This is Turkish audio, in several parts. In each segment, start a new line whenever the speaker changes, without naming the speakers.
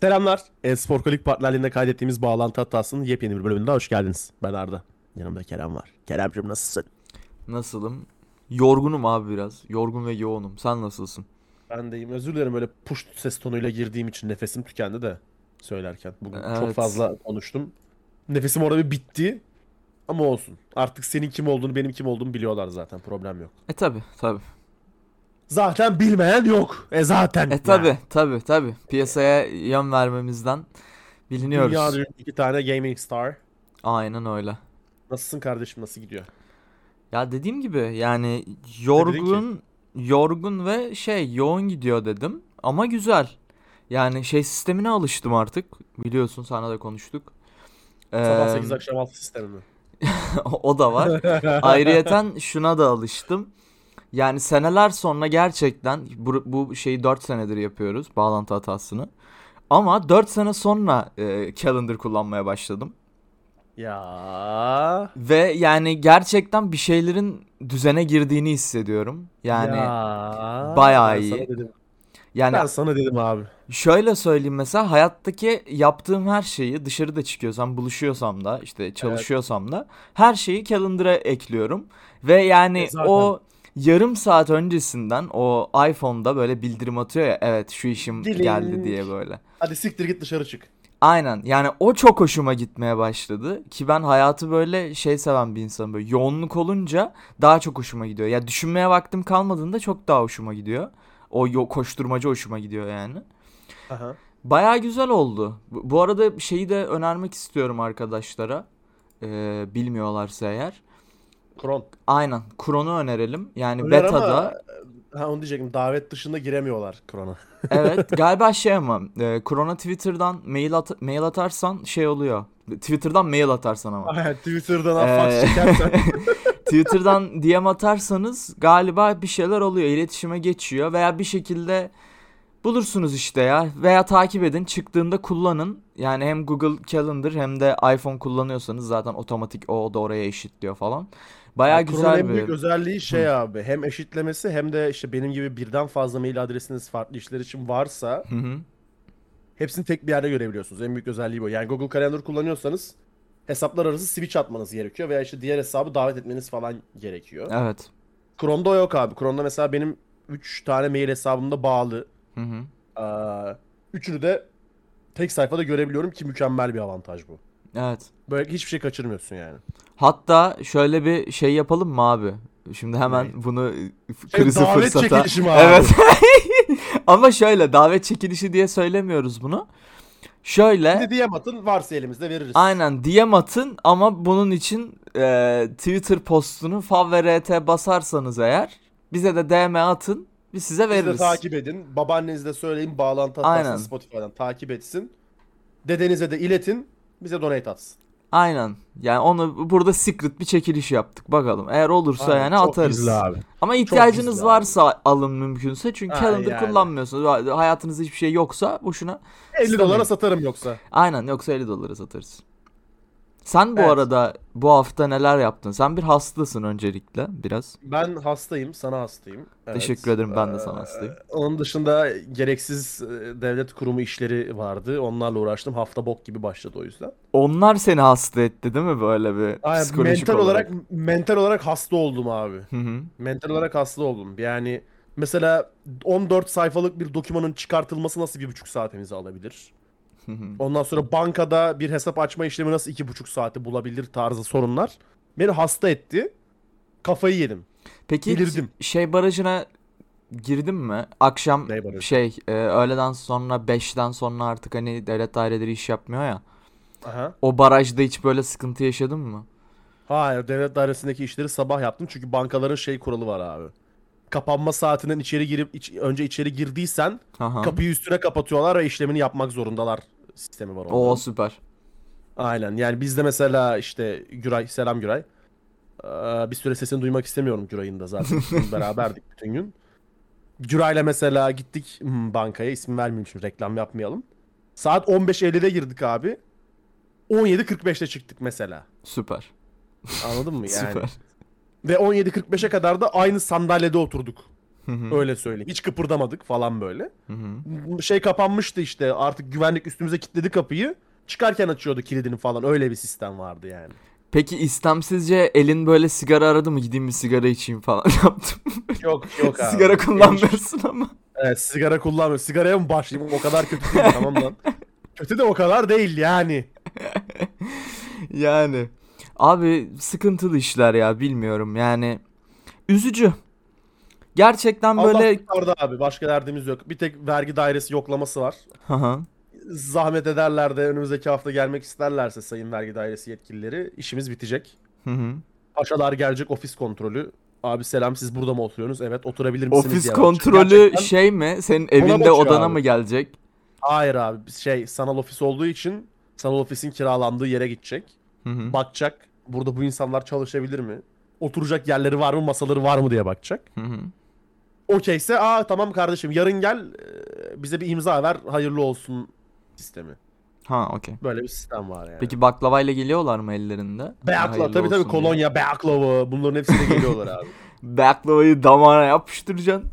Selamlar. Espor Kolik partnerliğinde kaydettiğimiz bağlantı hatasının yepyeni bir bölümünde hoş geldiniz. Ben Arda. Yanımda Kerem var. Kerem'cim nasılsın?
Nasılım? Yorgunum abi biraz. Yorgun ve yoğunum. Sen nasılsın?
Ben deyim. Özür dilerim böyle push ses tonuyla girdiğim için nefesim tükendi de söylerken. Bugün çok
Evet.
fazla konuştum. Nefesim orada bir bitti. Ama olsun. Artık senin kim olduğunu benim kim olduğumu biliyorlar zaten. Problem yok.
E tabi tabi.
Zaten bilmeyen yok. E zaten.
E tabi tabi tabi. Piyasaya yön vermemizden biliniyoruz.
Dünyada iki tane gaming star.
Aynen öyle.
Nasılsın kardeşim? Nasıl gidiyor?
Ya dediğim gibi yani yorgun yorgun ve şey yoğun gidiyor dedim ama güzel. Yani şey sistemine alıştım artık. Biliyorsun sana da konuştuk.
Sabah
Eee,
8 akşam 6 sistemi mi?
o da var. Ayrıyeten şuna da alıştım. Yani seneler sonra gerçekten bu, bu şeyi 4 senedir yapıyoruz bağlantı hatasını. Ama 4 sene sonra e, calendar kullanmaya başladım.
Ya.
Ve yani gerçekten bir şeylerin düzene girdiğini hissediyorum. Yani
Ya.
bayağı
Ben
iyi.
sana dedim.
yani
Ben sana dedim abi.
şöyle söyleyeyim mesela hayattaki yaptığım her şeyi dışarıda çıkıyorsam, buluşuyorsam da işte çalışıyorsam da her şeyi calendar'a ekliyorum. Ve yani
E zaten.
o yarım saat öncesinden o iPhone'da böyle bildirim atıyor ya evet şu işim
Dilink.
geldi diye böyle.
Hadi siktir git dışarı çık.
Aynen yani o çok hoşuma gitmeye başladı ki ben hayatı böyle şey seven bir insanım böyle yoğunluk olunca daha çok hoşuma gidiyor. Ya düşünmeye vaktim kalmadığında çok daha hoşuma gidiyor. O yo- koşturmacı hoşuma gidiyor yani.
Aha.
Baya güzel oldu. Bu bu arada şeyi de önermek istiyorum arkadaşlara. Ee, bilmiyorlarsa eğer.
Kron.
Aynen. Kron'u önerelim. Yani
Öner
beta'da.
ama ha onu diyecektim. Davet dışında giremiyorlar Kron'a.
evet galiba şey ama e, Kron'a Twitter'dan mail, at- mail atarsan şey oluyor. Twitter'dan mail atarsan ama.
Aynen Twitter'dan
Ee,
fax çekersen.
Twitter'dan DM atarsanız galiba bir şeyler oluyor. iletişime geçiyor veya bir şekilde bulursunuz işte ya. Veya takip edin. Çıktığında kullanın. Yani hem Google Calendar hem de iPhone kullanıyorsanız zaten otomatik o da oraya eşitliyor falan. Baya
Kron'un
güzel
en büyük
bir.
özelliği şey abi. Hem eşitlemesi hem de işte benim gibi birden fazla mail adresiniz farklı işler için varsa
Hı hı.
hepsini tek bir yerde görebiliyorsunuz. En büyük özelliği bu. Yani Google Calendar kullanıyorsanız hesaplar arası switch atmanız gerekiyor veya işte diğer hesabı davet etmeniz falan gerekiyor.
Evet.
Chrome'da yok abi. Chrome'da mesela benim 3 tane mail hesabımda bağlı.
Hı hı.
Aa, üçünü de tek sayfada görebiliyorum ki mükemmel bir avantaj bu.
Evet.
Böyle hiçbir şey kaçırmıyorsun yani.
Hatta şöyle bir şey yapalım mı abi? Şimdi hemen
Ne?
bunu
Şey,
krizi
davet
fırsata.
çekilişi mi abi?
Evet. Ama şöyle davet çekilişi diye söylemiyoruz bunu. Şöyle
de DM atın varsa elimizde veririz.
aynen DM atın ama bunun için e, Twitter postunu fav ve RT basarsanız eğer bize de DM atın biz size
Siz de
veririz.
takip edin. Babaannenize de söyleyin bağlantı hatasını Spotify'dan takip etsin. Dedenize de iletin. Bize donate atsın.
Aynen. Yani onu burada secret bir çekiliş yaptık. Bakalım. Eğer olursa
Aynen,
yani
çok
atarız.
gizli abi.
Ama ihtiyacınız
gizli abi.
varsa alın mümkünse. Çünkü
Ha,
calendar
yani.
kullanmıyorsunuz. Hayatınızda hiçbir şey yoksa boşuna
50
İstemeyin.
dolara satarım yoksa.
Aynen yoksa 50 dolara satarız. Sen bu
Evet.
arada bu hafta neler yaptın? Sen bir hastasın öncelikle biraz.
Ben hastayım, sana hastayım. Evet.
Teşekkür ederim, ben de
Ee,
sana hastayım.
Onun dışında gereksiz e, devlet kurumu işleri vardı. Onlarla uğraştım. Hafta bok gibi başladı o yüzden.
Onlar seni hasta etti değil mi böyle bir
Aynen,
psikolojik
mental olarak mental olarak hasta oldum abi.
Hı hı.
Mental olarak hasta oldum. Yani mesela 14 sayfalık bir dokümanın çıkartılması nasıl bir buçuk saatimizi alabilir? Ondan sonra bankada bir hesap açma işlemi nasıl iki buçuk saati bulabilir tarzı sorunlar. Beni hasta etti. Kafayı yedim.
Peki
Delirdim.
şey barajına girdin mi? Akşam şey e, öğleden sonra 5'ten sonra artık hani devlet daireleri iş yapmıyor ya.
Aha.
O barajda hiç böyle sıkıntı yaşadın mı?
Hayır devlet dairesindeki işleri sabah yaptım çünkü bankaların şey kuralı var abi. Kapanma saatinden içeri girip iç- önce içeri girdiysen
Aha.
kapıyı üstüne kapatıyorlar ve işlemini yapmak zorundalar sistemi var
Oo
onların.
süper.
Aynen yani bizde mesela işte Güray selam Güray. Ee, bir süre sesini duymak istemiyorum Güray'ın da zaten beraberdik bütün gün. Güray'la mesela gittik hmm, bankaya isim vermeyeyim şimdi reklam yapmayalım. Saat 15.50'de girdik abi. 17.45'te çıktık mesela.
Süper.
Anladın mı yani?
Süper.
Ve 17.45'e kadar da aynı sandalyede oturduk.
Hı hı.
Öyle söyleyeyim. Hiç kıpırdamadık falan böyle.
Hı hı.
Şey kapanmıştı işte artık güvenlik üstümüze kilitledi kapıyı. Çıkarken açıyordu kilidini falan öyle bir sistem vardı yani.
Peki istemsizce elin böyle sigara aradı mı gideyim bir sigara içeyim falan yaptım.
Yok yok abi.
sigara kullanmıyorsun ama.
Evet sigara kullanmıyor. Sigaraya mı başlayayım? O kadar kötü değil tamam lan. Kötü de o kadar değil yani.
Yani abi sıkıntılı işler ya bilmiyorum yani üzücü. Gerçekten böyle
Allah kurtardı abi. Başka derdimiz yok. Bir tek vergi dairesi yoklaması var.
Hı hı.
Zahmet ederler de önümüzdeki hafta gelmek isterlerse sayın vergi dairesi yetkilileri işimiz bitecek.
Hı hı.
Paşalar gelecek ofis kontrolü. Abi selam siz burada mı oturuyorsunuz? Evet oturabilir misiniz?
Ofis
diye
kontrolü
Gerçekten-
şey mi? Senin evinde odana
abi.
mı gelecek?
Hayır abi şey sanal ofis olduğu için sanal ofisin kiralandığı yere gidecek.
Hı hı.
Bakacak burada bu insanlar çalışabilir mi? Oturacak yerleri var mı masaları var mı diye bakacak.
Hı hı.
Okeyse aa tamam kardeşim yarın gel bize bir imza ver hayırlı olsun sistemi.
Ha okey.
Böyle bir sistem var yani.
Peki baklavayla geliyorlar mı ellerinde? Hayırlı
tabii tabii kolonya, baklava bunların hepsine geliyorlar abi.
Baklavayı damağına yapıştıracaksın.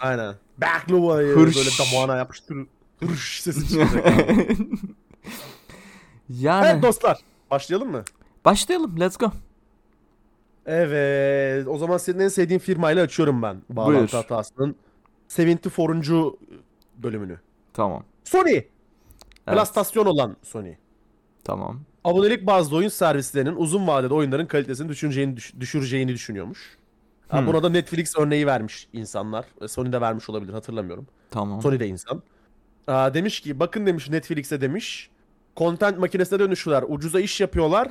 Aynen. Baklavayı
Hırş.
böyle damağına yapıştır. Hırş sesi çıkacak
yani
Evet dostlar başlayalım mı?
başlayalım let's go.
Evet o zaman senin en sevdiğin firmayla açıyorum ben bağlantı
Buyur.
hatasının 74. bölümünü.
Tamam.
Sony.
Evet.
Plastasyon olan Sony.
Tamam.
Abonelik bazlı oyun servislerinin uzun vadede oyunların kalitesini düşüreceğini, düş- düşüreceğini düşünüyormuş.
Hmm.
buna da Netflix örneği vermiş insanlar. E, Sony de vermiş olabilir hatırlamıyorum.
Tamam.
Sony de insan. Demiş ki bakın demiş Netflix'e demiş. Content makinesine dönüşüyorlar. Ucuza iş yapıyorlar.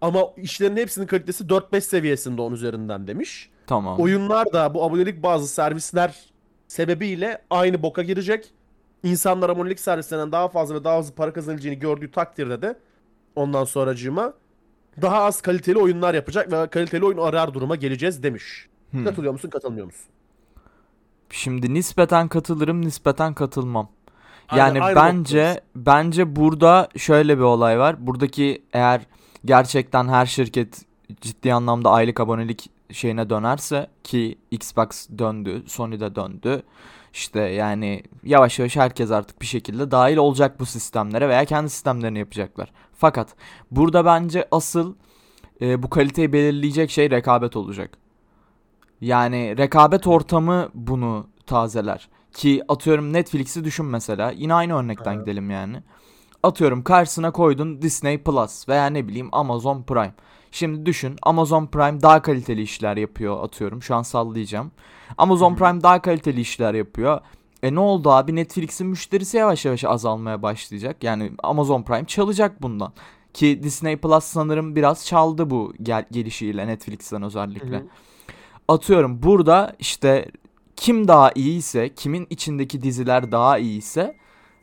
Ama işlerin hepsinin kalitesi 4-5 seviyesinde onun üzerinden demiş.
Tamam.
Oyunlar da bu abonelik bazı servisler sebebiyle aynı boka girecek. İnsanlar abonelik servislerinden daha fazla ve daha hızlı para kazanacağını gördüğü takdirde de ondan sonracığıma daha az kaliteli oyunlar yapacak ve kaliteli oyun arar duruma geleceğiz demiş.
Hmm.
Katılıyor musun katılmıyor musun?
Şimdi nispeten katılırım, nispeten katılmam.
Aynen,
Yani
aynı
bence
noktadayız.
bence burada şöyle bir olay var. Buradaki eğer gerçekten her şirket ciddi anlamda aylık abonelik şeyine dönerse ki Xbox döndü, Sony de döndü. İşte yani yavaş yavaş herkes artık bir şekilde dahil olacak bu sistemlere veya kendi sistemlerini yapacaklar. Fakat burada bence asıl e, bu kaliteyi belirleyecek şey rekabet olacak. Yani rekabet ortamı bunu tazeler. Ki atıyorum Netflix'i düşün mesela. Yine aynı örnekten
Aha.
gidelim yani. Atıyorum karşısına koydun Disney Plus veya ne bileyim Amazon Prime. Şimdi düşün Amazon Prime daha kaliteli işler yapıyor atıyorum. Şu an sallayacağım. Amazon. Prime daha kaliteli işler yapıyor. E ne oldu abi Netflix'in müşterisi yavaş yavaş azalmaya başlayacak. Yani Amazon Prime çalacak bundan. Ki Disney Plus sanırım biraz çaldı bu gel gelişiyle Netflix'ten özellikle.
Hı hı.
Atıyorum burada işte kim daha iyiyse, kimin içindeki diziler daha iyiyse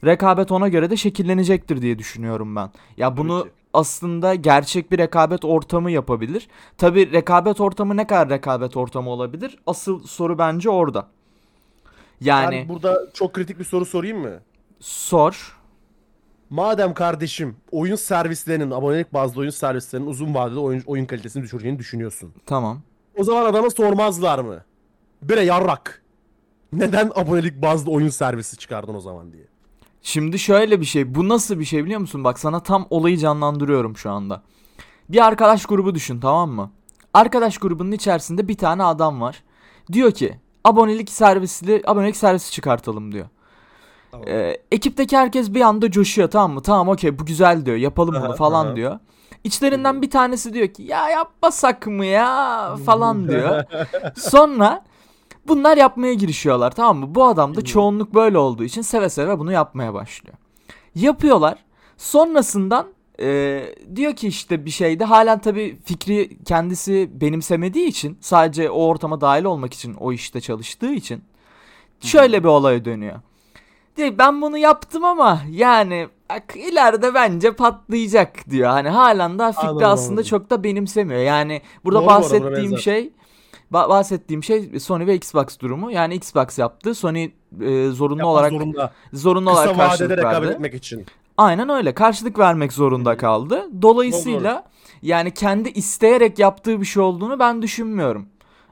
rekabet ona göre de şekillenecektir diye düşünüyorum ben. Ya bunu aslında gerçek bir rekabet ortamı yapabilir. Tabi rekabet ortamı ne kadar rekabet ortamı olabilir? Asıl soru bence orada. Yani
Ben burada çok kritik bir soru sorayım mı?
sor.
Madem kardeşim oyun servislerinin, abonelik bazlı oyun servislerinin uzun vadede oyun, oyun kalitesini düşüreceğini düşünüyorsun.
Tamam.
O zaman adama sormazlar mı? Bire yarrak. Neden abonelik bazlı oyun servisi çıkardın o zaman diye.
Şimdi şöyle bir şey. Bu nasıl bir şey biliyor musun? Bak sana tam olayı canlandırıyorum şu anda. Bir arkadaş grubu düşün tamam mı? Arkadaş grubunun içerisinde bir tane adam var. Diyor ki abonelik servisli abonelik servisi çıkartalım diyor.
Tamam.
Ee, ekipteki herkes bir anda coşuyor tamam mı? Tamam okey bu güzel diyor. Yapalım bunu falan diyor. İçlerinden bir tanesi diyor ki ya yapmasak mı ya falan diyor. Sonra bunlar yapmaya girişiyorlar tamam mı? Bu adam da çoğunluk böyle olduğu için seve seve bunu yapmaya başlıyor. Yapıyorlar. Sonrasından e, diyor ki işte bir şeyde halen tabii fikri kendisi benimsemediği için sadece o ortama dahil olmak için o işte çalıştığı için şöyle bir olaya dönüyor. Diyor ben bunu yaptım ama yani bak ileride bence patlayacak diyor. Hani halen daha fikri
Anladım,
aslında
anladım.
çok da benimsemiyor. Yani burada
Doğru bu arada,
bahsettiğim
benzer.
şey bahsettiğim şey Sony ve Xbox durumu. Yani Xbox yaptı. Sony e, zorunlu
Yapmak
olarak
zorunda.
zorunlu
Kısa
olarak karşılık
rekabet
verdi.
etmek için.
Aynen öyle. Karşılık vermek zorunda kaldı. Dolayısıyla yani kendi isteyerek yaptığı bir şey olduğunu ben düşünmüyorum.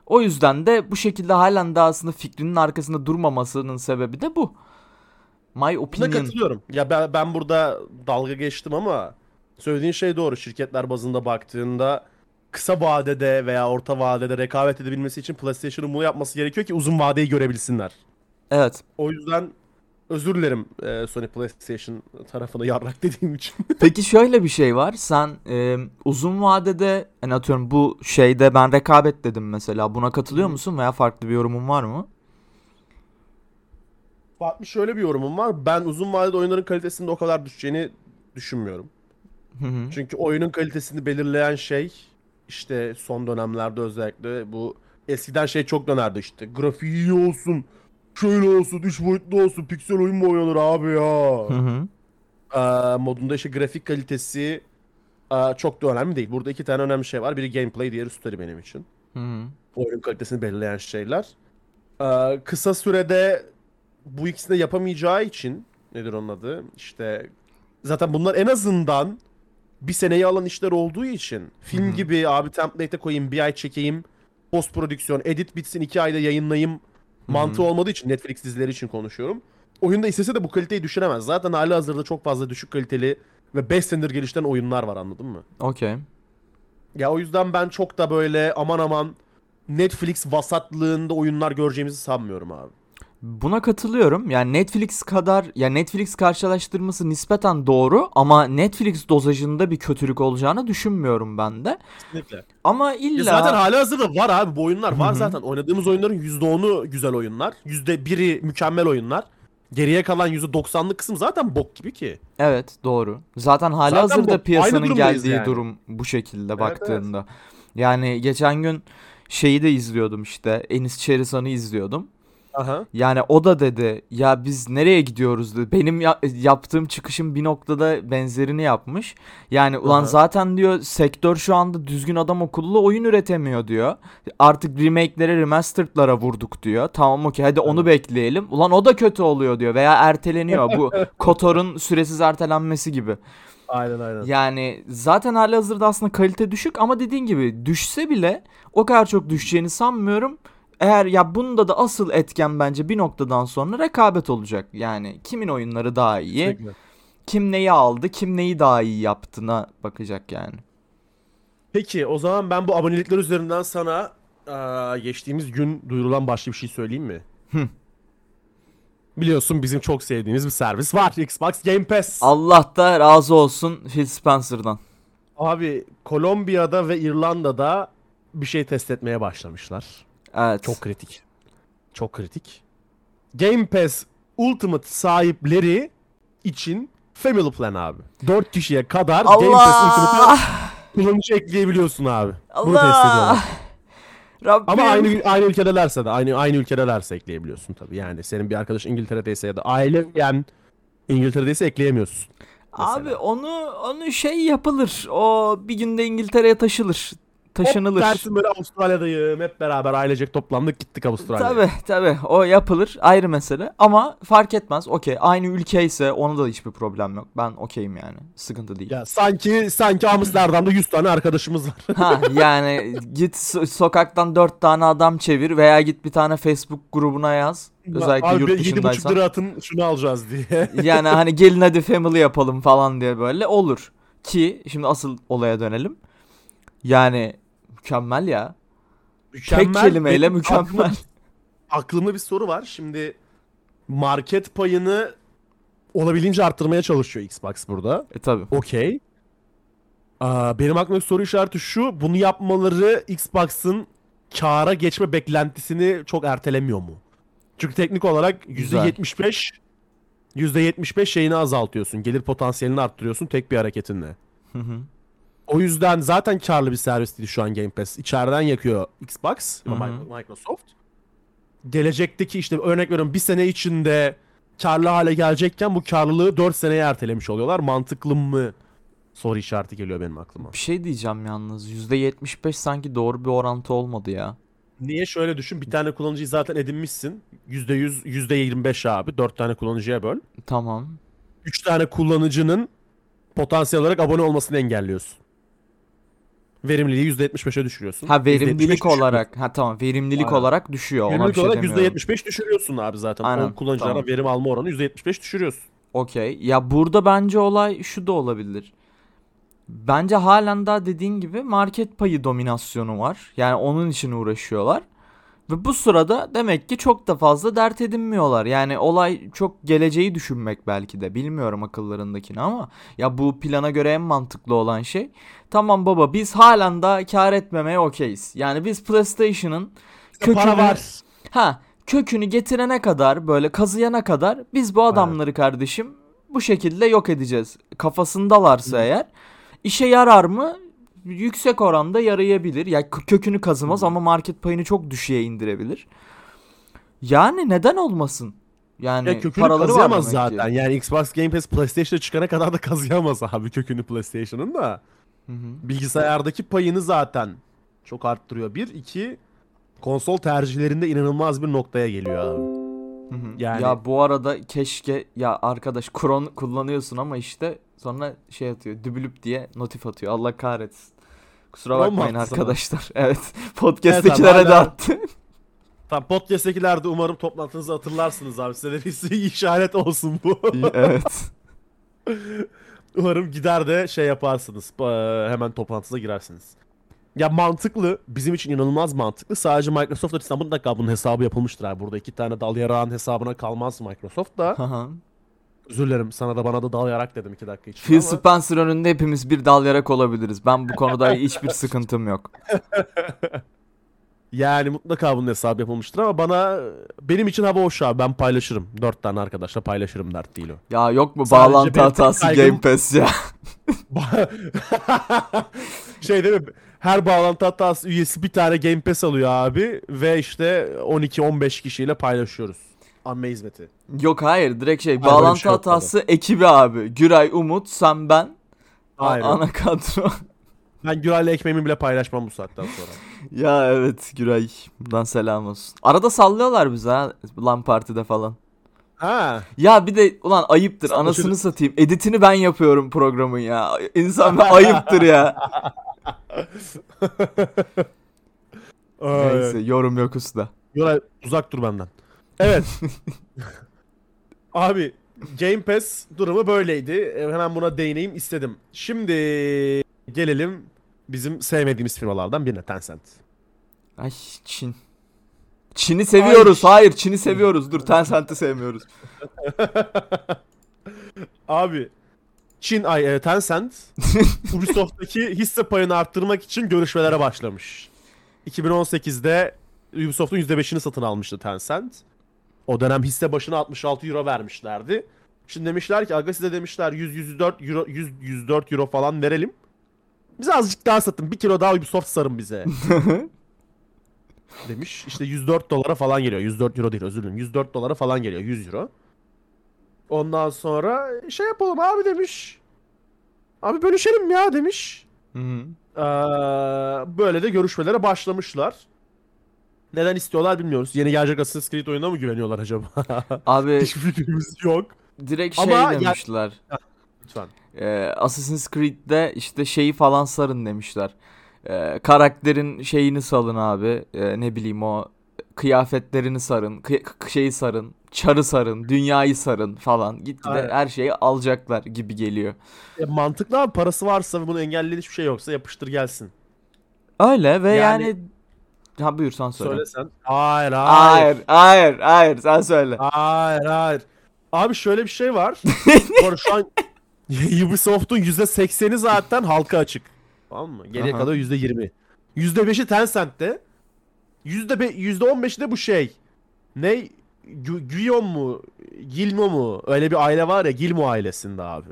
O yüzden de bu şekilde halen daha aslında fikrinin arkasında durmamasının sebebi de bu. My
Buna
opinion.
katılıyorum. Ya ben, ben burada dalga geçtim ama söylediğin şey doğru. Şirketler bazında baktığında kısa vadede veya orta vadede rekabet edebilmesi için PlayStation'ın bunu yapması gerekiyor ki uzun vadeyi görebilsinler.
Evet.
O yüzden özür dilerim e, Sony PlayStation tarafına yarrak dediğim için.
Peki şöyle bir şey var. Sen e, uzun vadede hani atıyorum bu şeyde ben rekabet dedim mesela. Buna katılıyor musun veya farklı bir yorumun var mı?
Fatih şöyle bir yorumum var. Ben uzun vadede oyunların kalitesinde o kadar düşeceğini düşünmüyorum.
Hı hı.
Çünkü oyunun kalitesini belirleyen şey işte son dönemlerde özellikle bu eskiden şey çok dönerdi işte. Grafiği iyi olsun, şöyle olsun, 3 boyutlu olsun, piksel oyun mu oynanır abi ya?
Hı hı.
Ee, modunda işte grafik kalitesi e, çok da önemli değil. Burada iki tane önemli şey var. Biri gameplay, diğeri story benim için.
Hı hı.
Oyunun kalitesini belirleyen şeyler. Ee, kısa sürede bu ikisini de yapamayacağı için nedir onun adı? İşte zaten bunlar en azından bir seneyi alan işler olduğu için film
Hı hı.
gibi abi template'e koyayım bir ay çekeyim post prodüksiyon edit bitsin iki ayda yayınlayayım mantığı olmadığı için Netflix dizileri için konuşuyorum. Oyunda istese de bu kaliteyi düşüremez. Zaten hali hazırda çok fazla düşük kaliteli ve 5 senedir geliştiren oyunlar var anladın mı?
Okey.
Ya o yüzden ben çok da böyle aman aman Netflix vasatlığında oyunlar göreceğimizi sanmıyorum abi.
Buna katılıyorum. Yani Netflix kadar ya Netflix karşılaştırması nispeten doğru ama Netflix dozajında bir kötülük olacağını düşünmüyorum ben de.
Kesinlikle.
Ama
Ya
illa
zaten hali hazırda var abi bu oyunlar var
Hı hı.
zaten. Oynadığımız oyunların %10'u güzel oyunlar. %1'i mükemmel oyunlar. Geriye kalan %90'lık kısım zaten bok gibi ki.
Evet doğru. Zaten hali
Zaten
hazırda
aynı
piyasanın geldiği
yani.
durum bu şekilde
evet.
baktığında. Yani geçen gün şeyi de izliyordum işte Enis Çerisan'ı izliyordum.
Aha.
Yani o da dedi ya biz nereye gidiyoruz dedi. Benim ya- yaptığım çıkışın bir noktada benzerini yapmış. Yani ulan
Aha.
zaten diyor sektör şu anda düzgün adam akıllı oyun üretemiyor diyor. Artık remake'lere remastered'lara vurduk diyor. Tamam okey hadi onu bekleyelim. Ulan o da kötü oluyor diyor veya erteleniyor. Bu KOTOR'un süresiz ertelenmesi gibi.
Aynen aynen.
Yani zaten halihazırda aslında kalite düşük ama dediğin gibi düşse bile o kadar çok düşeceğini sanmıyorum. Eğer ya bunda da asıl etken bence bir noktadan sonra rekabet olacak. Yani kimin oyunları daha iyi,
Kesinlikle.
kim neyi aldı, kim neyi daha iyi yaptığına bakacak yani.
Peki o zaman ben bu abonelikler üzerinden sana eee, geçtiğimiz gün duyurulan başka bir şey söyleyeyim mi?
Hı.
Biliyorsun bizim çok sevdiğimiz bir servis var. Xbox Game Pass.
Allah da razı olsun Phil Spencer'dan.
Abi Kolombiya'da ve İrlanda'da bir şey test etmeye başlamışlar.
Evet.
Çok kritik. Çok kritik. Game Pass Ultimate sahipleri için Family Plan abi. 4 kişiye kadar Game Pass Ultimate'a
Allah!
kullanıcı ekleyebiliyorsun abi. Bunu test ediyorlar.
Allah! Rabbim.
Ama aynı aynı ülkedelerse de aynı aynı ülkedelerse ekleyebiliyorsun tabii. Yani senin bir arkadaş İngiltere'deyse ya da ailen yani İngiltere'deyse ekleyemiyorsun.
Abi
mesela.
onu onu şey yapılır. O bir günde İngiltere'ye taşılır. Taşınılır.
Hop dersin böyle Avustralya'dayım hep beraber ailecek toplandık gittik Avustralya'ya.
Tabi tabi o yapılır ayrı mesele ama fark etmez okey aynı ülke ise ona da hiçbir problem yok ben okeyim yani sıkıntı değil.
Ya sanki sanki Amsterdam'da 100 tane arkadaşımız var.
Ha yani git so- sokaktan dört tane adam çevir veya git bir tane Facebook grubuna yaz özellikle
Abi
yurt
7,5
dışındaysan.
lira atın şunu alacağız diye.
Yani hani gelin hadi family yapalım falan diye böyle olur. Ki şimdi asıl olaya dönelim. Yani mükemmel ya. Tek kelimeyle
Benim
mükemmel.
Aklımda, aklımda bir soru var. Şimdi market payını olabildiğince arttırmaya çalışıyor Xbox burada.
E tabi.
Okey. Benim aklımdaki soru işareti şu. Bunu yapmaları Xbox'ın kâra geçme beklentisini çok ertelemiyor mu? Çünkü teknik olarak
Güzel.
%75 %75 şeyini azaltıyorsun. Gelir potansiyelini arttırıyorsun tek bir hareketinle.
Hı hı.
O yüzden zaten karlı bir servis değil şu an Game Pass. İçeriden yakıyor Xbox
Hı hı.
Mi- Microsoft. Gelecekteki işte örnek veriyorum bir sene içinde karlı hale gelecekken bu karlılığı 4 seneye ertelemiş oluyorlar. Mantıklı mı? Soru işareti geliyor benim aklıma.
Bir şey diyeceğim yalnız %75 sanki doğru bir orantı olmadı ya.
Niye şöyle düşün bir tane kullanıcıyı zaten edinmişsin. %100 %25 abi 4 tane kullanıcıya böl.
Tamam.
3 tane kullanıcının potansiyel olarak abone olmasını engelliyorsun. Verimliliği %75'e düşürüyorsun.
Ha
%75
verimlilik olarak. Ha tamam verimlilik
Aynen.
olarak düşüyor. Ona bir
Verimlilik
şey
olarak
demiyorum.
%75 düşürüyorsun abi zaten.
Aynen,
O kullanıcılara
tamam.
verim alma oranı %75 düşürüyorsun.
Okey. Ya burada bence olay şu da olabilir. Bence halen daha dediğin gibi market payı dominasyonu var. Yani onun için uğraşıyorlar. Ve bu sırada demek ki çok da fazla dert edinmiyorlar. Yani olay çok geleceği düşünmek belki de. Bilmiyorum akıllarındakini ama ya bu plana göre en mantıklı olan şey. Tamam baba biz halen daha kar etmemeye okeyiz. Yani biz PlayStation'ın kökünü
Para var.
Ha kökünü getirene kadar böyle kazıyana kadar biz bu adamları kardeşim bu şekilde yok edeceğiz. Kafasındalarsa
Hı.
eğer işe yarar mı? Yüksek oranda yarayabilir. Ya kö- kökünü kazımaz ama market payını çok düşüğe indirebilir. Yani neden olmasın? Yani
Ya kökünü
paraları var
kazıyamaz zaten. Yani Xbox Game Pass PlayStation'a çıkana kadar da kazıyamaz abi kökünü PlayStation'ın da.
Hı hı.
Bilgisayardaki payını zaten çok arttırıyor. Bir, iki konsol tercihlerinde inanılmaz bir noktaya geliyor abi.
Hı hı.
Yani-
Ya bu arada keşke ya arkadaş Kron kullanıyorsun ama işte sonra şey atıyor dübülüp diye notif atıyor. Allah kahretsin. Kusura bakmayın
sana?
arkadaşlar. Evet. Podcast'tekilere
Evet
de attı.
Tam podcast'tekiler de umarım toplantınızı hatırlarsınız abi. Size de bir işaret olsun bu.
evet.
umarım gider de şey yaparsınız. Ee, Hemen toplantınıza girersiniz. Ya mantıklı. Bizim için inanılmaz mantıklı. Sadece Microsoft açısından mutlaka bunun hesabı yapılmıştır abi. Burada iki tane dal yarağın hesabına kalmaz Microsoft da. Özür dilerim sana da bana da dal yarak dedim iki dakika için
Phil
ama.
Spencer önünde hepimiz bir dal yarak olabiliriz. Ben bu konuda hiçbir sıkıntım yok.
Yani mutlaka bunun hesabı yapılmıştır ama bana benim için hava hoş abi ben paylaşırım. Dört tane arkadaşla paylaşırım dert değil o.
Ya yok mu
Sadece
bağlantı
benim
hatası
kaygım-
Game Pass ya?
şey değil mi? Her bağlantı hatası üyesi bir tane Game Pass alıyor abi ve işte 12-15 kişiyle paylaşıyoruz. Hizmeti.
Yok hayır direkt şey
bir
bağlantı
şey
hatası ekibi abi. Güray, Umut, sen ben.
Aynen.
ana kadro.
Ben Güray'la ekmeğimi bile paylaşmam bu saatten sonra.
ya evet Güray. Buradan selam olsun. Arada sallıyorlar bize ha. Lan partide falan.
Ha.
Ya bir de ulan ayıptır
Sen
anasını
boşuna-
satayım. Editini ben yapıyorum programın ya. İnsan bir ayıptır ya. Neyse yorum yok usta.
Yoray uzak dur benden. Evet. Abi Game Pass durumu böyleydi. E, Hemen buna değineyim istedim. Şimdi gelelim bizim sevmediğimiz firmalardan birine Tencent.
Ay Çin. Çin'i seviyoruz. Hayır Çin'i seviyoruz. Dur Tencent'i sevmiyoruz.
Abi Çin ay e, Tencent Ubisoft'taki hisse payını arttırmak için görüşmelere başlamış. 2018'de Ubisoft'un %5'ini satın almıştı Tencent. O dönem hisse başına 66 euro vermişlerdi. Şimdi demişler ki aga size demişler 100 104 euro 100 104 euro falan verelim. Bize azıcık daha satın. Bir kilo daha Ubisoft sarın bize. Demiş. İşte 104 dolara falan geliyor. 104 euro değil özür dilerim. 104 dolara falan geliyor. 100 euro. Ondan sonra şey yapalım abi demiş. Abi bölüşelim ya demiş.
Hı hı.
Ee, böyle de görüşmelere başlamışlar. Neden istiyorlar bilmiyoruz. Yeni gelecek Assassin's Creed oyununa mı güveniyorlar acaba?
Abi
Hiçbir fikrimiz yok.
direkt şey
Ama ya-
demişler.
Lütfen.
Ee, Assassin's Creed'de işte şeyi falan sarın demişler. Ee, karakterin şeyini salın abi. Ee, ne bileyim o kıyafetlerini sarın. kıy- şeyi sarın. Çarı sarın. Dünyayı sarın falan. Gitgide her şeyi alacaklar gibi geliyor.
E, mantıklı abi parası varsa ve bunu engelleyen hiçbir şey yoksa yapıştır gelsin.
Öyle ve yani...
Yani-
Ha buyur sen söyle.
Söylesen. Hayır hayır.
Hayır, hayır, hayır. Sen söyle.
Hayır hayır. Abi şöyle bir şey var. Bu arada şu an Ubisoft'un %80'i zaten halka açık. Tamam mı? Geriye
Aha.
kadar %20. %5'i Tencent'te. %be- %15'i de bu şey. Ne? Gu- Guillaume mu? Gilmo mu? Öyle bir aile var ya Gilmo ailesinde abi.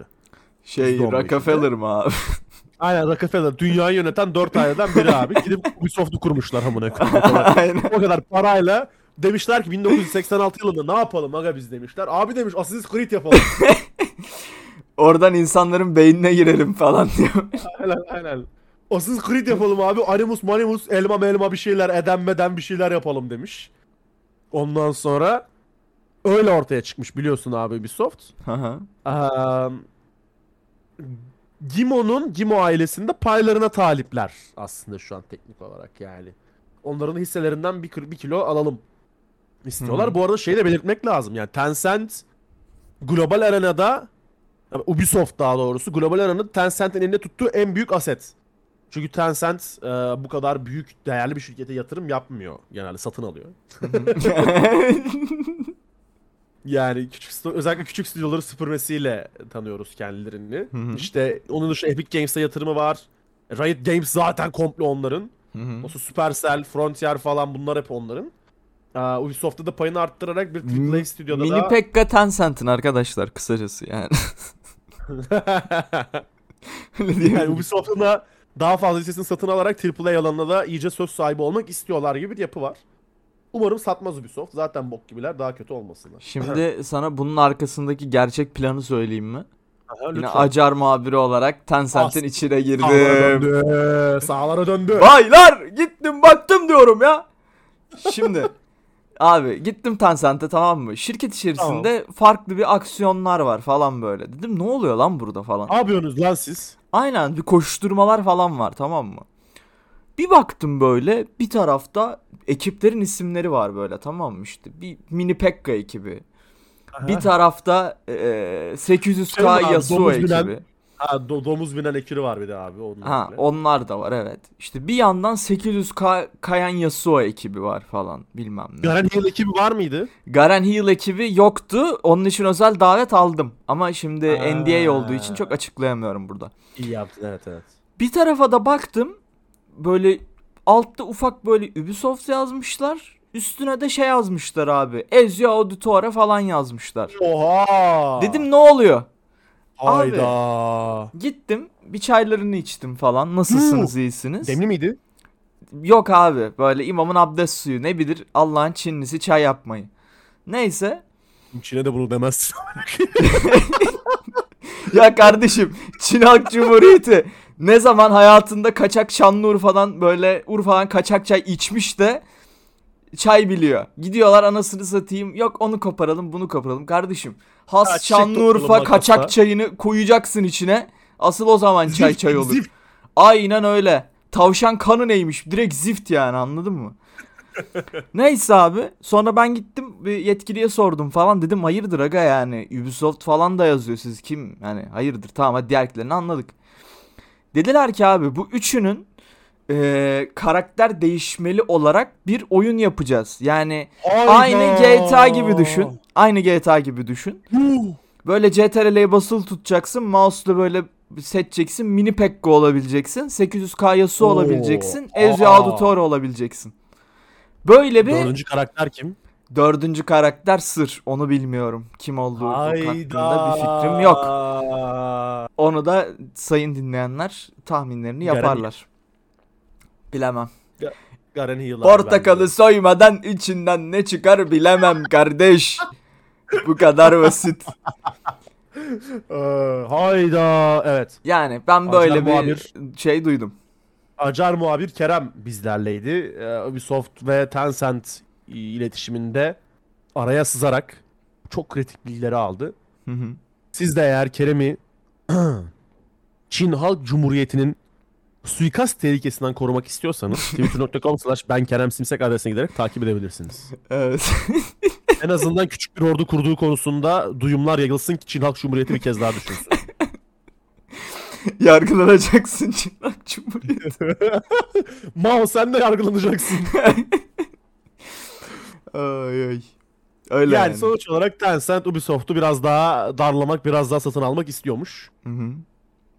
Şey,
%15'inde.
Rockefeller mı abi?
Aynen Rockefeller. Dünyayı yöneten 4 aileden biri abi. Gidip Ubisoft'u kurmuşlar amına koyayım. O kadar- parayla demişler ki 1986 yılında ne yapalım aga biz demişler. Abi demiş Assassin's Creed yapalım.
Oradan insanların beynine girelim falan diyor.
aynen aynen. Assassin's Creed yapalım abi. Animus Manimus elma melma bir şeyler edenmeden bir şeyler yapalım demiş. Ondan sonra öyle ortaya çıkmış biliyorsun abi Ubisoft.
Hı hı.
Eee, Gimo'nun Gimo ailesinde paylarına talipler aslında şu an teknik olarak yani. Onların hisselerinden bir, bir kilo alalım istiyorlar.
Hı hı.
Bu arada şeyi de belirtmek lazım. Yani Tencent global arenada Ubisoft daha doğrusu global arenada Tencent'in elinde tuttuğu en büyük aset. Çünkü Tencent e, bu kadar büyük değerli bir şirkete yatırım yapmıyor. Genelde satın alıyor. Yani küçük özellikle küçük stüdyoları süpürmesiyle tanıyoruz kendilerini.
Hı hı.
İşte onun dışında Epic Games'e yatırımı var. Riot Games zaten komple onların.
Hı hı.
Nasıl Supercell, Frontier falan bunlar hep onların. Aa, Ubisoft'ta da payını arttırarak bir AAA stüdyoda
Mini
da...
Pekka Tencent'in arkadaşlar kısacası yani.
Yani Ubisoft'un da daha fazla hissesini satın alarak AAA alanına da iyice söz sahibi olmak istiyorlar gibi bir yapı var. Umarım satmaz Ubisoft. Zaten bok gibiler daha kötü olmasınlar.
Şimdi sana bunun arkasındaki gerçek planı söyleyeyim mi?
Aha,
Yine
lütfen.
acar muhabiri olarak Tencent'in içine girdim.
Sağlara döndü. Sağlara döndü.
Baylar gittim baktım diyorum ya. Şimdi abi gittim Tencent'e tamam mı? Şirket içerisinde farklı bir aksiyonlar var falan böyle. Dedim ne oluyor lan burada falan.
Ne yapıyorsunuz lan siz?
Aynen bir koşturmalar falan var tamam mı? Bir baktım böyle bir tarafta ekiplerin isimleri var böyle tamam mı işte bir mini Pekka ekibi. Bir tarafta eee, 800k
Şey var,
Yasuo
domuz
ekibi.
bilen- Ha, do- domuz binen ekürü var bir de abi. Onlar
Ha
bile.
onlar da var evet. İşte bir yandan 800k kayan Yasuo ekibi var falan bilmem ne.
Garen Hill ekibi var mıydı?
Garen Heal ekibi yoktu. Onun için özel davet aldım. Ama şimdi
Ha.
NDA olduğu için çok açıklayamıyorum burada.
İyi yaptın evet evet.
Bir tarafa da baktım. Böyle altta ufak böyle Ubisoft yazmışlar. Üstüne de şey yazmışlar abi. Ezio Auditore falan yazmışlar.
Oha!
Dedim ne oluyor?
Hayda.
Gittim bir çaylarını içtim falan. Nasılsınız iyisiniz?
Demli miydi?
Yok abi böyle imamın abdest suyu ne bilir Allah'ın Çinlisi çay yapmayı. Neyse.
İçine de bunu demezsin.
Ya kardeşim Çin Halk Cumhuriyeti ne zaman hayatında kaçak Şanlıurfa'dan böyle Urfa'dan kaçak çay içmiş de çay biliyor. Gidiyorlar anasını satayım. Yok onu koparalım bunu koparalım. Kardeşim has
Ha,
Şanlıurfa kaçak çayını koyacaksın içine. Asıl o zaman çay
Zift,
çay olur.
zift.
Aynen öyle. Tavşan kanı neymiş? Direkt zift yani anladın mı? Neyse abi. Sonra ben gittim bir yetkiliye sordum falan. Dedim hayırdır aga yani. Ubisoft falan da yazıyor siz kim? Yani hayırdır tamam hadi diğerlerini anladık. Dediler ki abi bu üçünün eee, karakter değişmeli olarak bir oyun yapacağız. Yani
Hayda.
aynı GTA gibi düşün. Aynı GTA gibi düşün. Böyle CTRL'ye basılı tutacaksın. Mouse'la böyle seçeceksin. Mini Pekka olabileceksin. 800k Yasuo
Oo.
olabileceksin. Ezio. Auditore olabileceksin. Böyle bir
Dördüncü karakter kim?
Dördüncü karakter sır. Onu bilmiyorum. Kim olduğu
Hayda.
hakkında bir fikrim yok. Onu da sayın dinleyenler tahminlerini yaparlar. Bilemem.
Garen
Portakalı soymadan içinden ne çıkar bilemem kardeş. Bu kadar basit.
Ee, hayda. Evet.
Yani ben
Acar
böyle bir
muhabir.
şey duydum.
Acar muhabir Kerem bizlerleydi. Ee, Ubisoft ve Tencent iletişiminde araya sızarak çok kritik bilgileri aldı.
Hı hı.
Siz de eğer Kerem'i Çin Halk Cumhuriyeti'nin suikast tehlikesinden korumak istiyorsanız twitter.com slash ben Kerem Simsek adresine giderek takip edebilirsiniz.
Evet.
En azından küçük bir ordu kurduğu konusunda duyumlar yayılsın ki Çin Halk Cumhuriyeti bir kez daha düşünsün.
Yargılanacaksın Çırak Cumhuriyeti.
Mao sen de yargılanacaksın.
Ay ay. Öyle
yani,
yani.
sonuç olarak Tencent Ubisoft'u biraz daha darlamak, biraz daha satın almak istiyormuş.
Hı hı.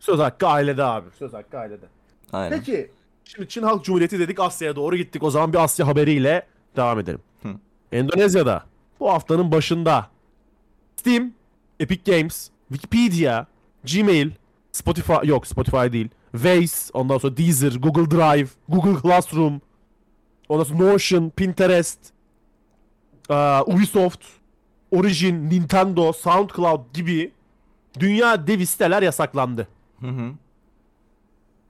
Söz hakkı ailede abi. Söz hakkı ailede.
Aynen.
Peki şimdi Çin Halk Cumhuriyeti dedik Asya'ya doğru gittik. O zaman bir Asya haberiyle devam edelim.
Hı.
Endonezya'da bu haftanın başında Steam, Epic Games, Wikipedia, Gmail, Spotify yok Spotify değil. Waze, ondan sonra Deezer, Google Drive, Google Classroom, ondan sonra Notion, Pinterest, Ubisoft, Origin, Nintendo, SoundCloud gibi dünya dev siteler yasaklandı.
Hı hı.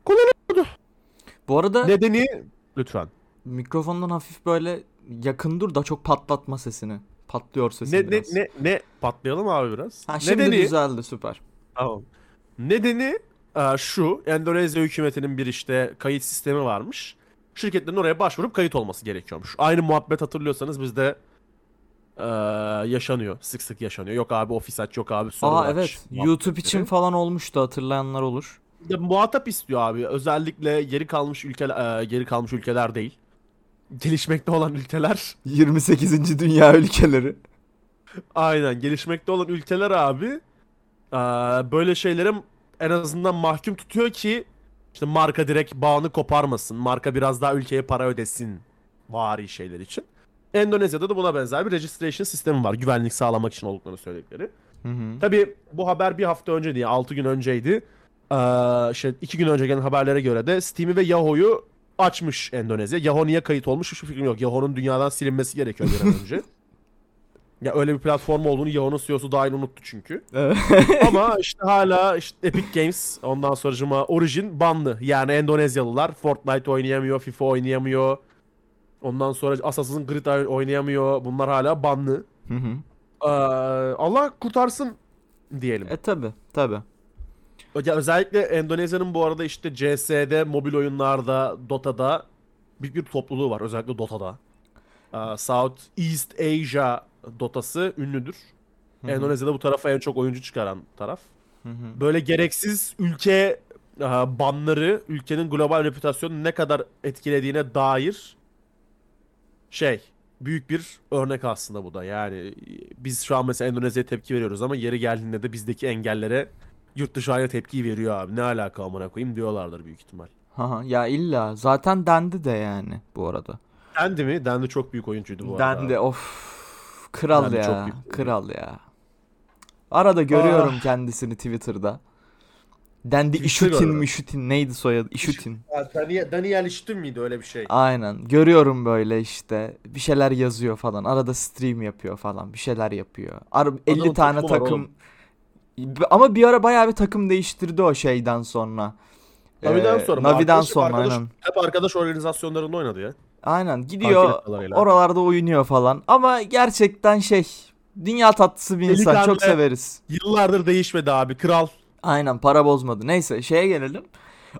Kullanılıyordu.
Bu arada
Nedeni lütfen.
mikrofondan hafif böyle yakın dur da çok patlatma sesini. Patlıyor sesin
Ne ne
biraz.
ne ne patlayalım abi biraz.
Ha şimdi
Nedeni
düzeldi süper.
Tamam. Nedeni e, şu. Endonezya hükümetinin bir işte kayıt sistemi varmış. Şirketlerin oraya başvurup kayıt olması gerekiyormuş. Aynı muhabbet hatırlıyorsanız bizde e, yaşanıyor. Sık sık yaşanıyor. Yok abi ofis aç, yok abi server
Aa
aç
evet.
muhabbetleri.
YouTube için falan olmuştu hatırlayanlar olur.
Ya, muhatap istiyor abi. Özellikle geri kalmış ülkeler e, geri kalmış ülkeler değil. Gelişmekte olan ülkeler
28. dünya ülkeleri.
Aynen gelişmekte olan ülkeler abi eee, böyle şeylere en azından mahkum tutuyor ki işte marka direkt bağını koparmasın. Marka biraz daha ülkeye para ödesin vari şeyler için. Endonezya'da da buna benzer bir registration sistemi var. Güvenlik sağlamak için olduklarını söyledikleri.
Hı hı.
Tabi bu haber bir hafta önce değil 6 gün önceydi. Eee işte 2 gün önce gelen haberlere göre de Steam'i ve Yahoo'yu açmış Endonezya. Yahoo niye kayıt olmuş hiçbir fikrim yok. Yahoo'nun dünyadan silinmesi gerekiyor bir an önce. ya öyle bir platform olduğunu Yahoo'nun CEO'su dahil unuttu çünkü.
Evet.
Ama işte hala işte Epic Games ondan sonracıma Origin banlı. Yani Endonezyalılar Fortnite oynayamıyor, FIFA oynayamıyor. Ondan sonra Assassin's Creed oynayamıyor. Bunlar hala banlı.
Hı hı.
Ee, Allah kurtarsın diyelim.
E tabi tabi.
Ya özellikle Endonezya'nın bu arada işte CS'de, mobil oyunlarda, Dota'da büyük bir topluluğu var. Özellikle Dota'da. Ee, South East Asia Dota'sı ünlüdür.
Hı hı.
Endonezya'da bu tarafa en çok oyuncu çıkaran taraf.
Hı hı.
Böyle gereksiz ülke e, banları ülkenin global reputasyonunu ne kadar etkilediğine dair şey büyük bir örnek aslında bu da. Yani biz şu an mesela Endonezya'ya tepki veriyoruz ama yeri geldiğinde de bizdeki engellere yurt dışı aynı tepki veriyor abi. Ne alaka amına koyayım diyorlardır büyük ihtimal.
Haha, ya illa zaten dendi de yani bu arada.
Dendi mi? Dendi çok büyük oyuncuydu bu arada.
Dendi of kral
Dendi,
ya kral ya. Arada görüyorum kendisini Twitter'da. Dendi
Twitter
İşutin
görüyorum.
Mişutin neydi soyadı İşutin.
Ya, Daniel, Daniel miydi öyle bir şey?
Aynen görüyorum böyle işte bir şeyler yazıyor falan arada stream yapıyor falan bir şeyler yapıyor. Ar 50
Adamın
tane
takımı var
takım ama bir ara bayağı bir takım değiştirdi o şeyden sonra.
Navi'den
Ee,
sonra. Bu
Navi'den
arkadaş-
sonra
arkadaş-
aynen.
Hep arkadaş organizasyonlarında oynadı ya.
Aynen
Takip
gidiyor oralarda oynuyor falan ama gerçekten şey dünya tatlısı bir insan çok severiz.
Yıllardır değişmedi abi. Kral.
Aynen para bozmadı. Neyse şeye gelelim.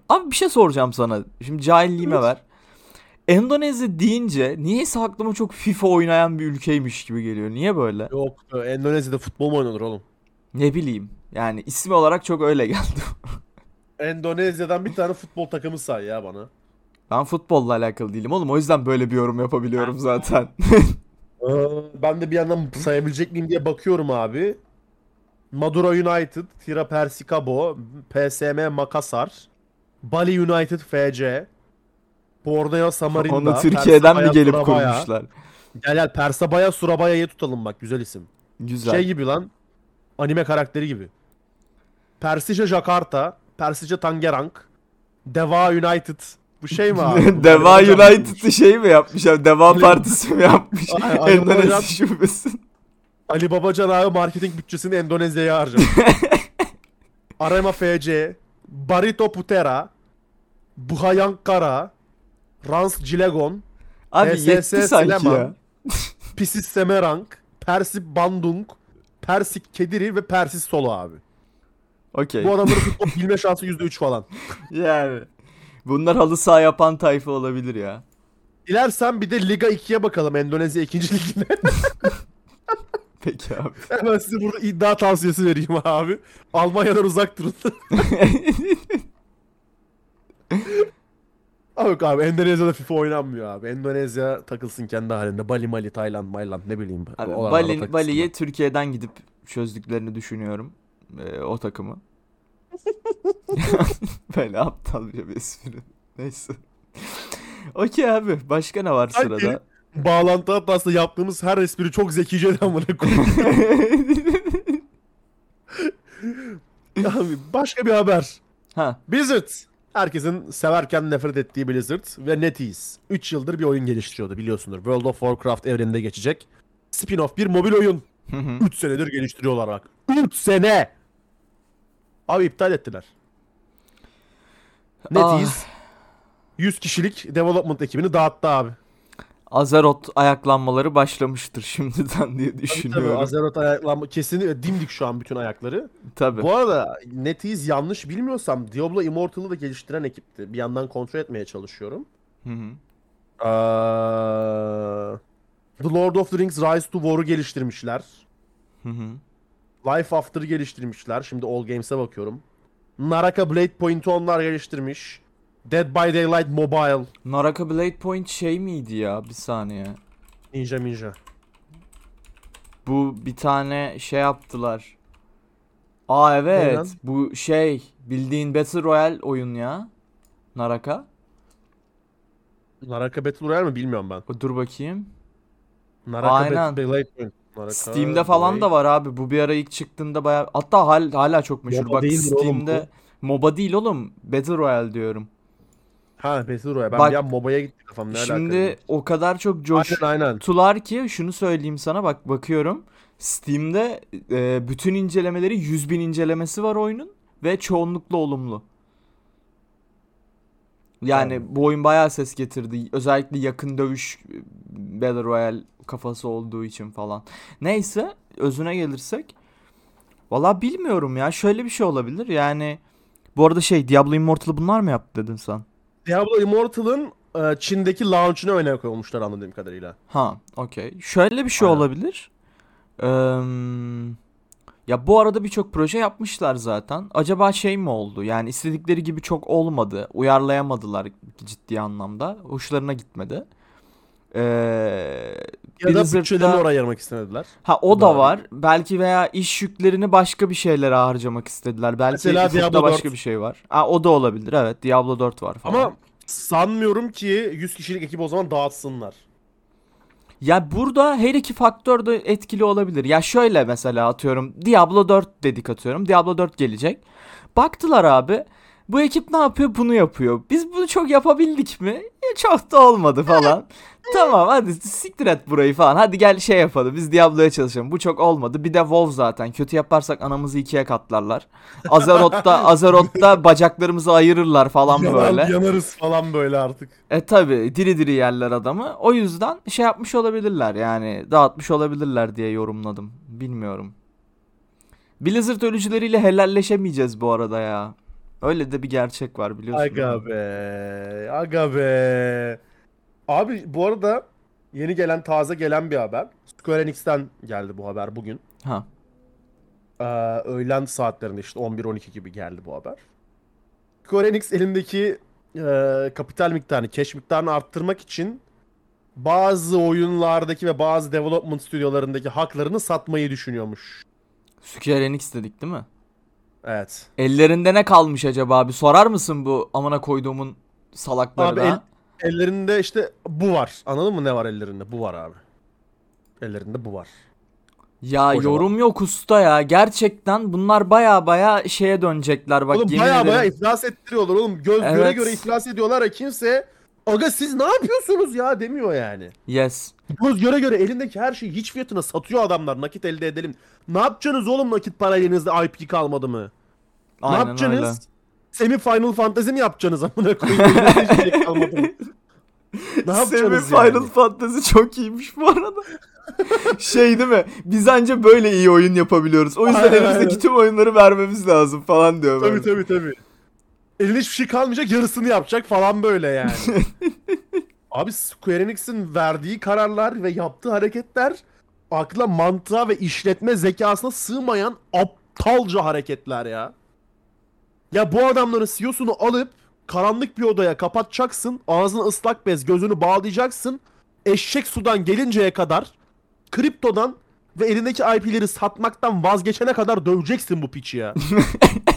Abi bir şey soracağım sana. Şimdi cahilliğime ver. Endonezya deyince niyeyse aklıma çok FIFA oynayan bir ülkeymiş gibi geliyor. Niye böyle?
Yok Endonezya'da futbol mu oynanır oğlum?
Ne bileyim. Yani ismi olarak çok öyle geldi.
Endonezya'dan bir tane futbol takımı say ya bana.
Ben futbolla alakalı değilim oğlum. O yüzden böyle bir yorum yapabiliyorum zaten.
Ben de bir yandan sayabilecek miyim diye bakıyorum abi. Madura United, Tira Persikabo, PSM Makassar, Bali United FC, Borneo Samarinda,
Onu Türkiye'den mi gelip
Surabaya.
kurmuşlar?
Gel gel Persebaya Surabaya'yı tutalım bak güzel isim.
Güzel.
Şey gibi lan. Anime karakteri gibi. Persija Jakarta, Persija Tangerang, Deva United. Bu şey mi abi?
Deva United'ı şey mi yapmış abi? Deva Partisi mi yapmış? Endonezya şubesi.
Ali Babacan abi marketing bütçesini Endonezya'ya harcamış. Arema FC, Barito Putera, Buhayankara, Rans Cilegon,
Abi
PSS
yetti sanki ya.
Pisis Semerang, Persip Bandung, Persik Kediri ve Persis Solo abi.
Okey.
Bu adamların futbol bilme şansı %3 falan.
Yani. Bunlar halı saha yapan tayfa olabilir ya.
Dilersen bir de Liga 2'ye bakalım Endonezya 2. ligine.
Peki abi.
Hemen size burada iddia tavsiyesi vereyim abi. Almanya'dan uzak durun. Ama yok abi Endonezya'da FIFA oynanmıyor abi. Endonezya takılsın kendi halinde. Bali, Mali, Tayland, Mayland ne bileyim.
Abi Bali. Bali'ye Türkiye'den gidip çözdüklerini düşünüyorum. Ee, o takımı. Böyle aptalca bir espri. Neyse. Okey abi. Başka ne var
Sanki-
sırada?
Bağlantı hattasında yaptığımız her espri çok zekice de amına koyayım. Abi başka bir haber.
ha.
Blizzard. Herkesin severken nefret ettiği Blizzard ve NetEase. 3 yıldır bir oyun geliştiriyordu biliyorsundur. World of Warcraft evreninde geçecek. Spin-off bir mobil oyun.
Hı hı.
3 senedir geliştiriyorlar bak. 3 sene. Abi iptal ettiler. NetEase 100 kişilik development ekibini dağıttı abi.
Azeroth ayaklanmaları başlamıştır şimdiden diye
Tabii
düşünüyorum.
tabii Azeroth ayaklanma kesinlikle dimdik şu an bütün ayakları.
Tabii.
Bu arada NetEase yanlış bilmiyorsam Diablo Immortal'ı da geliştiren ekipti. Bir yandan kontrol etmeye çalışıyorum.
Hı hı.
Aa, The Lord of the Rings Rise to War'u geliştirmişler.
Hı hı.
Life After'ı geliştirmişler. Şimdi All Games'e bakıyorum. Naraka Blade Point'i onlar geliştirmiş. Dead by Daylight Mobile.
Naraka Blade Point şey miydi ya? Bir saniye.
Ninja Ninja.
Bu bir tane şey yaptılar. Aa evet.
lan?
Bu şey bildiğin Battle Royale oyun ya. Naraka.
Naraka Battle Royale mi bilmiyorum ben.
Dur bakayım.
Naraka
Aynen.
Battle Blade Point. Naraka
Steam'de falan da
Blade-
var abi. Bu bir ara ilk çıktığında bayağı hatta hal, hala çok meşhur.
MOBA
Bak Steam'de MOBA değil oğlum. Battle Royale diyorum.
Ha Royale. Ben
Bak,
bir an MOBA'ya gitti kafam. Ne
Şimdi o kadar çok coştular ki şunu söyleyeyim sana bak bakıyorum. Steam'de e, bütün incelemeleri 100 bin incelemesi var oyunun ve çoğunlukla olumlu. Yani
Tamam.
bu oyun bayağı ses getirdi. Özellikle yakın dövüş e, Battle Royale kafası olduğu için falan. Neyse özüne gelirsek. Valla bilmiyorum ya. Şöyle bir şey olabilir. Yani bu arada şey Diablo Immortal'ı bunlar mı yaptı dedin sen?
Diablo Immortal'ın e, Çin'deki launch'unu öne koymuşlar anladığım kadarıyla.
Ha, okey. Şöyle bir şey
Aynen.
olabilir. Eee, ya bu arada birçok proje yapmışlar zaten. Acaba şey mi oldu? Yani istedikleri gibi çok olmadı. Uyarlayamadılar ciddi anlamda. Hoşlarına gitmedi. Eee
Ya da bütçelerini oraya ayırmak istemediler.
Ha o da var. Belki veya iş yüklerini başka bir şeylere harcamak istediler. Belki
Mesela Diablo
başka
4.
bir şey var. Ha o da olabilir. Evet. Diablo 4 var falan.
Ama sanmıyorum ki 100 kişilik ekip o zaman dağıtsınlar.
Ya burada her iki faktör de etkili olabilir. Ya şöyle mesela atıyorum Diablo 4 dedik atıyorum. Diablo 4 gelecek. Baktılar abi. Bu ekip ne yapıyor? Bunu yapıyor. Biz bunu çok yapabildik mi? E, çok da olmadı falan. tamam hadi siktir et burayı falan. Hadi gel şey yapalım. Biz Diablo'ya çalışalım. Bu çok olmadı. Bir de WoW zaten. Kötü yaparsak anamızı ikiye katlarlar. Azeroth'ta Azeroth'ta bacaklarımızı ayırırlar falan
Yanan-
böyle.
Yanarız falan böyle artık.
E tabi diri diri yerler adamı. O yüzden şey yapmış olabilirler yani dağıtmış olabilirler diye yorumladım. Bilmiyorum. Blizzard ölücüleriyle helalleşemeyeceğiz bu arada ya. Öyle de bir gerçek var biliyorsun.
Aga be. Aga be. Abi bu arada yeni gelen taze gelen bir haber. Square Enix'ten geldi bu haber bugün.
Ha.
Ee, öğlen saatlerinde işte 11-12 gibi geldi bu haber. Square Enix elindeki e, kapital miktarını, cash miktarını arttırmak için bazı oyunlardaki ve bazı development stüdyolarındaki haklarını satmayı düşünüyormuş.
Square Enix dedik değil mi?
Evet.
Ellerinde ne kalmış acaba abi? Sorar mısın bu amına koyduğumun salaklarına?
Abi el- ellerinde işte bu var. Anladın mı ne var ellerinde? Bu var abi. Ellerinde bu var.
ya
kocaman.
yorum yok usta ya. Gerçekten bunlar baya baya şeye dönecekler bak
oğlum
yemin
baya baya iflas ettiriyorlar oğlum. Göz göre
Evet.
göre iflas ediyorlar ya kimse Aga siz ne yapıyorsunuz ya demiyor yani.
Yes.
Göz göre göre elindeki her şeyi hiç fiyatına satıyor adamlar. Nakit elde edelim. Ne yapacaksınız oğlum nakit para elinizde IP kalmadı mı? ne
Aynen
yapacaksınız?
öyle.
Semi Final Fantasy mi yapacaksınız amına koyayım? Şey kalmadı mı? Ne
Semi Final
yani?
Fantasy çok iyiymiş bu arada. şey değil mi? Biz anca böyle iyi oyun yapabiliyoruz. O yüzden
Aynen,
elimizdeki
aynen.
tüm oyunları vermemiz lazım falan diyor
Tabii
böyle.
tabii tabii. Elinde hiçbir şey kalmayacak yarısını yapacak falan böyle yani. Abi Square Enix'in verdiği kararlar ve yaptığı hareketler akla mantığa ve işletme zekasına sığmayan aptalca hareketler ya. Ya bu adamların CEO'sunu alıp karanlık bir odaya kapatacaksın. Ağzına ıslak bez, gözünü bağlayacaksın. Eşek sudan gelinceye kadar kriptodan ve elindeki IP'leri satmaktan vazgeçene kadar döveceksin bu piçi ya.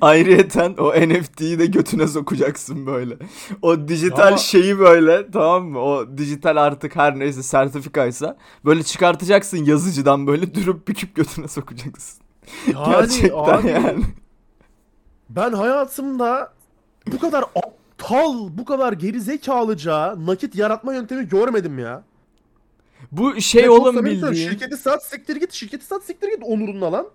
Ayrıyeten o NFT'yi de götüne sokacaksın böyle. O dijital
Ama-
şeyi böyle tamam mı? O dijital artık her neyse sertifikaysa böyle çıkartacaksın yazıcıdan böyle dürüp büküp götüne sokacaksın.
Yani
Gerçekten
abi,
yani.
Ben hayatımda bu kadar aptal, bu kadar gerizekalıca nakit yaratma yöntemi görmedim ya.
Bu şey
Ve
bildiğin.
Şirketi sat siktir git, şirketi sat siktir git onurunla lan.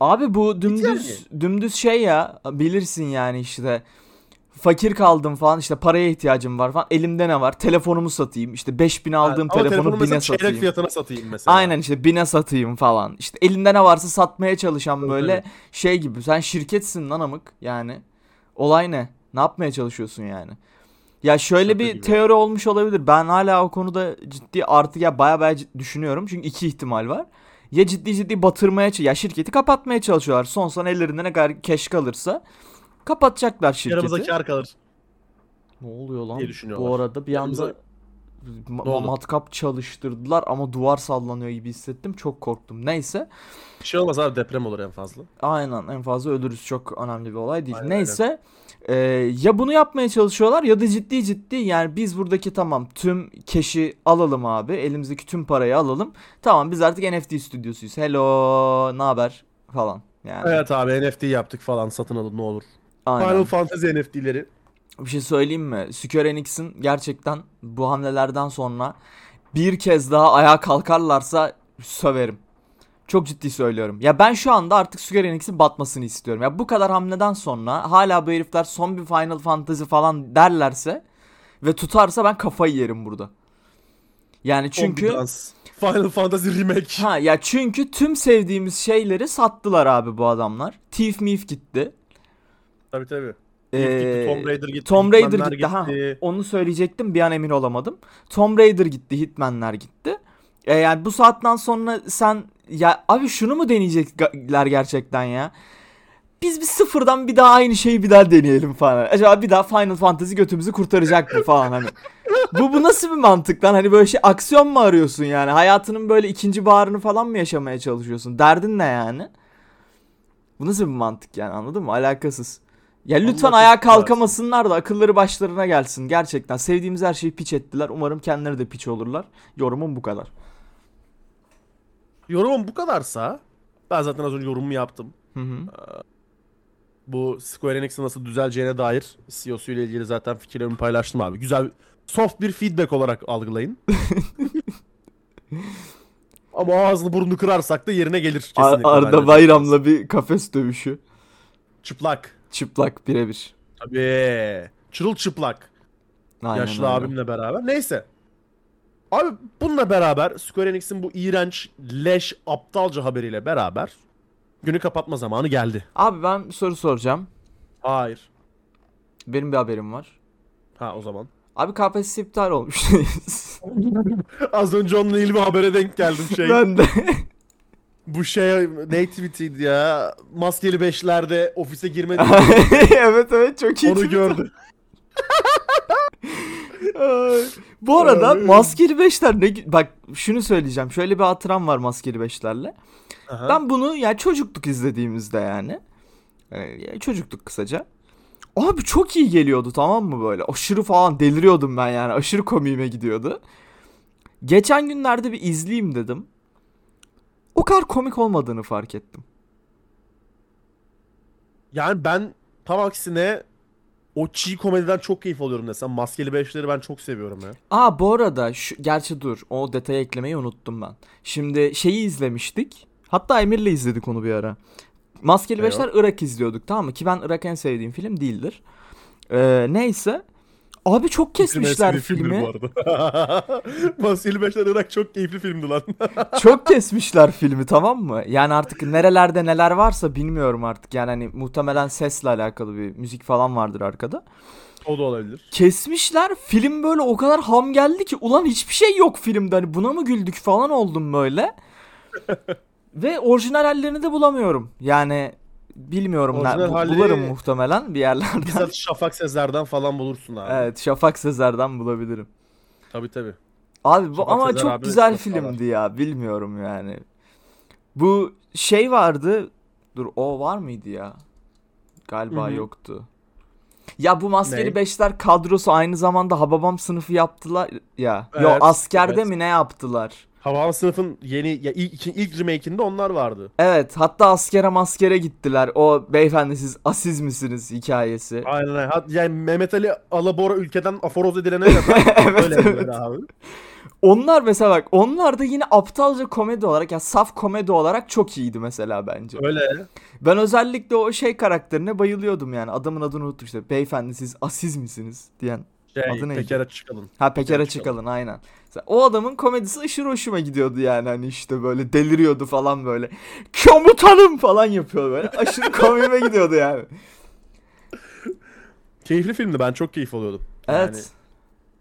Abi bu dümdüz dümdüz şey ya bilirsin yani işte fakir kaldım falan işte paraya ihtiyacım var falan. Elimde ne var? Telefonumu satayım. İşte 5000 aldığım
Ama
telefonu
telefonu mesela
1000'e
çeyrek
satayım.
fiyatına satayım mesela.
Aynen işte 1000'e satayım falan. İşte elinde ne varsa satmaya çalışan
Tabii,
böyle
tabii.
şey gibi. Sen şirketsin lan amık yani. Olay ne? Ne yapmaya çalışıyorsun yani? Ya şöyle
Şaka
bir
gibi.
teori olmuş olabilir. Ben hala o konuda ciddi artık ya baya baya düşünüyorum. Çünkü iki ihtimal var. Ya ciddi ciddi batırmaya ya şirketi kapatmaya çalışıyorlar. Son son ellerinde ne kadar keş kalırsa kapatacaklar şirketi.
Yanımıza kar kalır.
Ne oluyor lan? Bu arada bir
Yanımıza-
anda ma- matkap çalıştırdılar ama duvar sallanıyor gibi hissettim. Çok korktum. Neyse.
Bir şey olmaz abi deprem olur en fazla.
Aynen en fazla ölürüz. Çok önemli bir olay değil.
Aynen,
Neyse. E, ya bunu yapmaya çalışıyorlar ya da ciddi ciddi yani biz buradaki tamam tüm keşi alalım abi. Elimizdeki tüm parayı alalım. Tamam biz artık NFT stüdyosuyuz. Hello, ne haber falan. Yani
Evet abi NFT yaptık falan satın alın ne olur.
aynen.
Final Fantasy NFT'leri.
Bir şey söyleyeyim mi? Square Enix'in gerçekten bu hamlelerden sonra bir kez daha ayağa kalkarlarsa söverim. Çok ciddi söylüyorum. Ya ben şu anda artık Square Enix'in batmasını istiyorum. Ya bu kadar hamleden sonra hala bu herifler son bir Final Fantasy falan derlerse ve tutarsa ben kafayı yerim burada. Yani çünkü.
Final Fantasy Remake.
ha ya çünkü tüm sevdiğimiz şeyleri sattılar abi bu adamlar. Thief Mief gitti.
Tabii tabii.
Ee,
gitti, Tomb Raider gitti.
Tomb Raider
Hitman'ler
gitti. Ha,
gitti.
onu söyleyecektim bir an emin olamadım. Tomb Raider gitti, Hitman'ler gitti. E, yani bu saatten sonra sen ya abi şunu mu deneyecekler gerçekten ya? Biz bir sıfırdan bir daha aynı şeyi bir daha deneyelim falan. Acaba bir daha Final Fantasy götümüzü kurtaracak mı falan hani. bu bu nasıl bir mantık lan? Hani böyle şey aksiyon mu arıyorsun yani? Hayatının böyle ikinci baharını falan mı yaşamaya çalışıyorsun? Derdin ne yani? Bu nasıl bir mantık yani anladın mı? Alakasız. Ya lütfen
Allah
ayağa kalkamasınlar da akılları başlarına gelsin. Gerçekten sevdiğimiz her şeyi piç ettiler. Umarım kendileri de piç olurlar. Yorumum bu kadar.
Yorumum bu kadarsa ben zaten az önce yorumumu yaptım.
Hı hı.
Bu Square Enix'in nasıl düzeleceğine dair CEO'su ile ilgili zaten fikirlerimi paylaştım abi. Güzel soft bir feedback olarak algılayın. Ama ağzını burnunu kırarsak da yerine gelir
Ar-
kesinlikle.
Arda
bence.
Bayram'la bir kafes dövüşü.
Çıplak.
Çıplak birebir.
Tabii. Çırılçıplak.
Aynen
Yaşlı
öyle.
abimle beraber. Neyse. Abi bununla beraber Square Enix'in bu iğrenç, leş, aptalca haberiyle beraber günü kapatma zamanı geldi.
Abi ben bir soru soracağım.
Hayır.
Benim bir haberim var.
Ha o zaman.
Abi KPSS iptal olmuş.
Az önce onunla ilgili bir habere denk geldim şey.
ben de.
Bu şey nativity'ydi ya. Maskeli beşlerde ofise girmedi.
evet evet çok iyi.
onu gördü.
Bu arada maskeli beşler ne bak şunu söyleyeceğim. Şöyle bir hatıram var maskeli beşlerle.
Aha.
Ben bunu yani çocukluk izlediğimizde yani. Yani çocuktuk kısaca. Abi çok iyi geliyordu tamam mı böyle? Aşırı falan deliriyordum ben yani. Aşırı komiğime gidiyordu. Geçen günlerde bir izleyeyim dedim. O kadar komik olmadığını fark ettim.
Yani ben tam aksine o çiğ komediden çok keyif alıyorum desem. Maskeli beşleri ben çok seviyorum ya.
Aa bu arada şu, gerçi dur o detayı eklemeyi unuttum ben. Şimdi şeyi izlemiştik. Hatta Emir'le izledik onu bir ara. Maskeli. Beşler Irak izliyorduk tamam mı? Ki ben Irak en sevdiğim film değildir. Ee, neyse. Abi çok kesmişler filmi.
Maskeli beşler Irak çok keyifli filmdi lan.
çok kesmişler filmi tamam mı? Yani artık nerelerde neler varsa bilmiyorum artık. Yani hani muhtemelen sesle alakalı bir müzik falan vardır arkada.
o da olabilir.
Kesmişler. Film böyle o kadar ham geldi ki ulan hiçbir şey yok filmde. Hani buna mı güldük falan oldum böyle. Ve orijinal hallerini de bulamıyorum. Yani bilmiyorum.
Orijinal
ne, bu-
halleri-
Bularım muhtemelen bir yerlerden.
Bizzat Şafak Sezer'den falan bulursun abi.
evet Şafak Sezer'den bulabilirim.
Tabii tabii.
Abi bu
Şafak
ama
Sezer
çok
abi
güzel
çok
filmdi ya. Bilmiyorum yani. Bu şey vardı. Dur o var mıydı ya? Galiba
Hı hı.
yoktu. Ya bu Maskeli
Ne?
Beşler kadrosu aynı zamanda Hababam sınıfı yaptılar ya. Yo
Evet,
askerde
evet.
mi ne yaptılar?
Havan sınıfın yeni ya ilk, ilk remake'inde onlar vardı.
Evet hatta askere maskere gittiler. O beyefendi siz asiz misiniz hikayesi.
Aynen. Hat- Yani Mehmet Ali Alabora ülkeden aforoz edilene kadar
Evet,
öyle
evet.
abi.
Onlar mesela bak onlar da yine aptalca komedi olarak ya saf komedi olarak çok iyiydi mesela bence.
Öyle.
Ben özellikle o şey karakterine bayılıyordum yani. Adamın adını unuttum işte. Beyefendi siz asiz misiniz diyen.
Şey,
Adı neydi?
Peker'e çıkalım.
Ha Peker
Peker
Açıkalın aynen. O adamın komedisi aşırı hoşuma gidiyordu yani hani işte böyle deliriyordu falan böyle. Komutanım falan yapıyor böyle. Aşırı komiğime gidiyordu yani.
Keyifli filmdi. Ben çok keyif alıyordum.
Evet.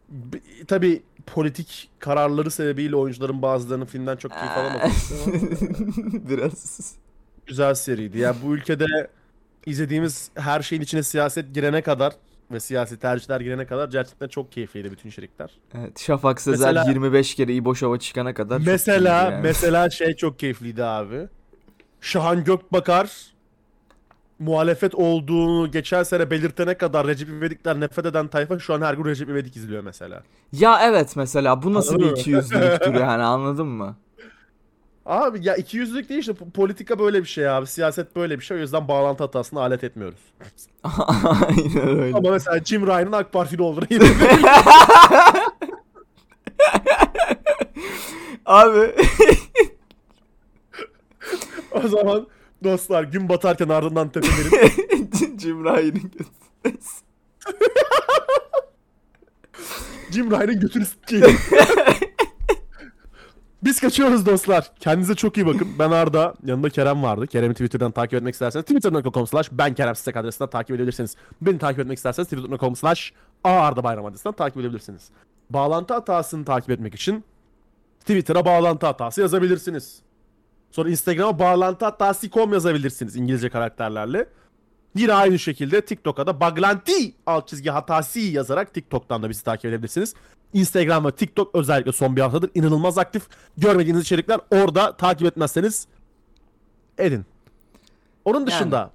B- Tabii politik kararları sebebiyle oyuncuların bazılarının filmden çok keyif alamadı.
Biraz.
Güzel seriydi. Ya bu ülkede izlediğimiz her şeyin içine siyaset girene kadar ve siyasi tercihler girene kadar gerçekten çok keyifliydi bütün içerikler.
Evet, Şafak Sezer
Mesela-
25 kere İbo Şov'a çıkana kadar
mesela
yani.
mesela şey çok keyifliydi abi. Şahan Gökbakar muhalefet olduğunu geçen sene belirtene kadar Recep İvedik'ten nefret eden tayfa şu an her gün Recep İvedik izliyor mesela.
Ya evet mesela bu nasıl bir
Anladın mı?
ikiyüzlülüktür yani anladın mı?
Abi ya iki yüzlülük değil işte po- politika böyle bir şey abi. Siyaset böyle bir şey. O yüzden bağlantı hatasını alet etmiyoruz.
Aynen öyle.
Ama mesela Jim Ryan'ın AK Partili olduğunu
Abi
O zaman dostlar gün batarken ardından tepelerin
Jim Ryan'ın.
Jim Ryan'ın götünü s**eyim. Biz kaçıyoruz dostlar. Kendinize çok iyi bakın. Ben Arda. Yanında Kerem vardı. Kerem'i Twitter'dan takip etmek isterseniz twitter.com slash ben Kerem Sisek adresinden takip edebilirsiniz. Beni takip etmek isterseniz twitter.com slash Arda Bayram adresinden takip edebilirsiniz. Bağlantı hatasını takip etmek için Twitter'a bağlantı hatası yazabilirsiniz. Sonra Instagram'a bağlantı hatası.com yazabilirsiniz İngilizce karakterlerle. Yine aynı şekilde TikTok'a da baglanti alt çizgi hatası yazarak TikTok'tan da bizi takip edebilirsiniz. Instagram ve TikTok özellikle son bir haftadır inanılmaz aktif. Görmediğiniz içerikler orada takip etmezseniz edin. Onun dışında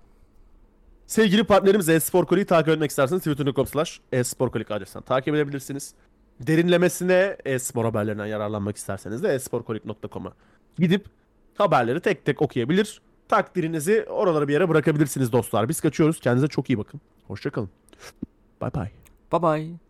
sevgili partnerimiz Espor Kolik'i takip etmek isterseniz twitter.com slash esporkolik adresinden takip edebilirsiniz. Derinlemesine espor haberlerinden yararlanmak isterseniz de esporkolik.com'a gidip haberleri tek tek okuyabilir. Takdirinizi oralara bir yere bırakabilirsiniz dostlar. Biz kaçıyoruz. Kendinize çok iyi bakın. Hoşçakalın. Bye bye.
Bye bye.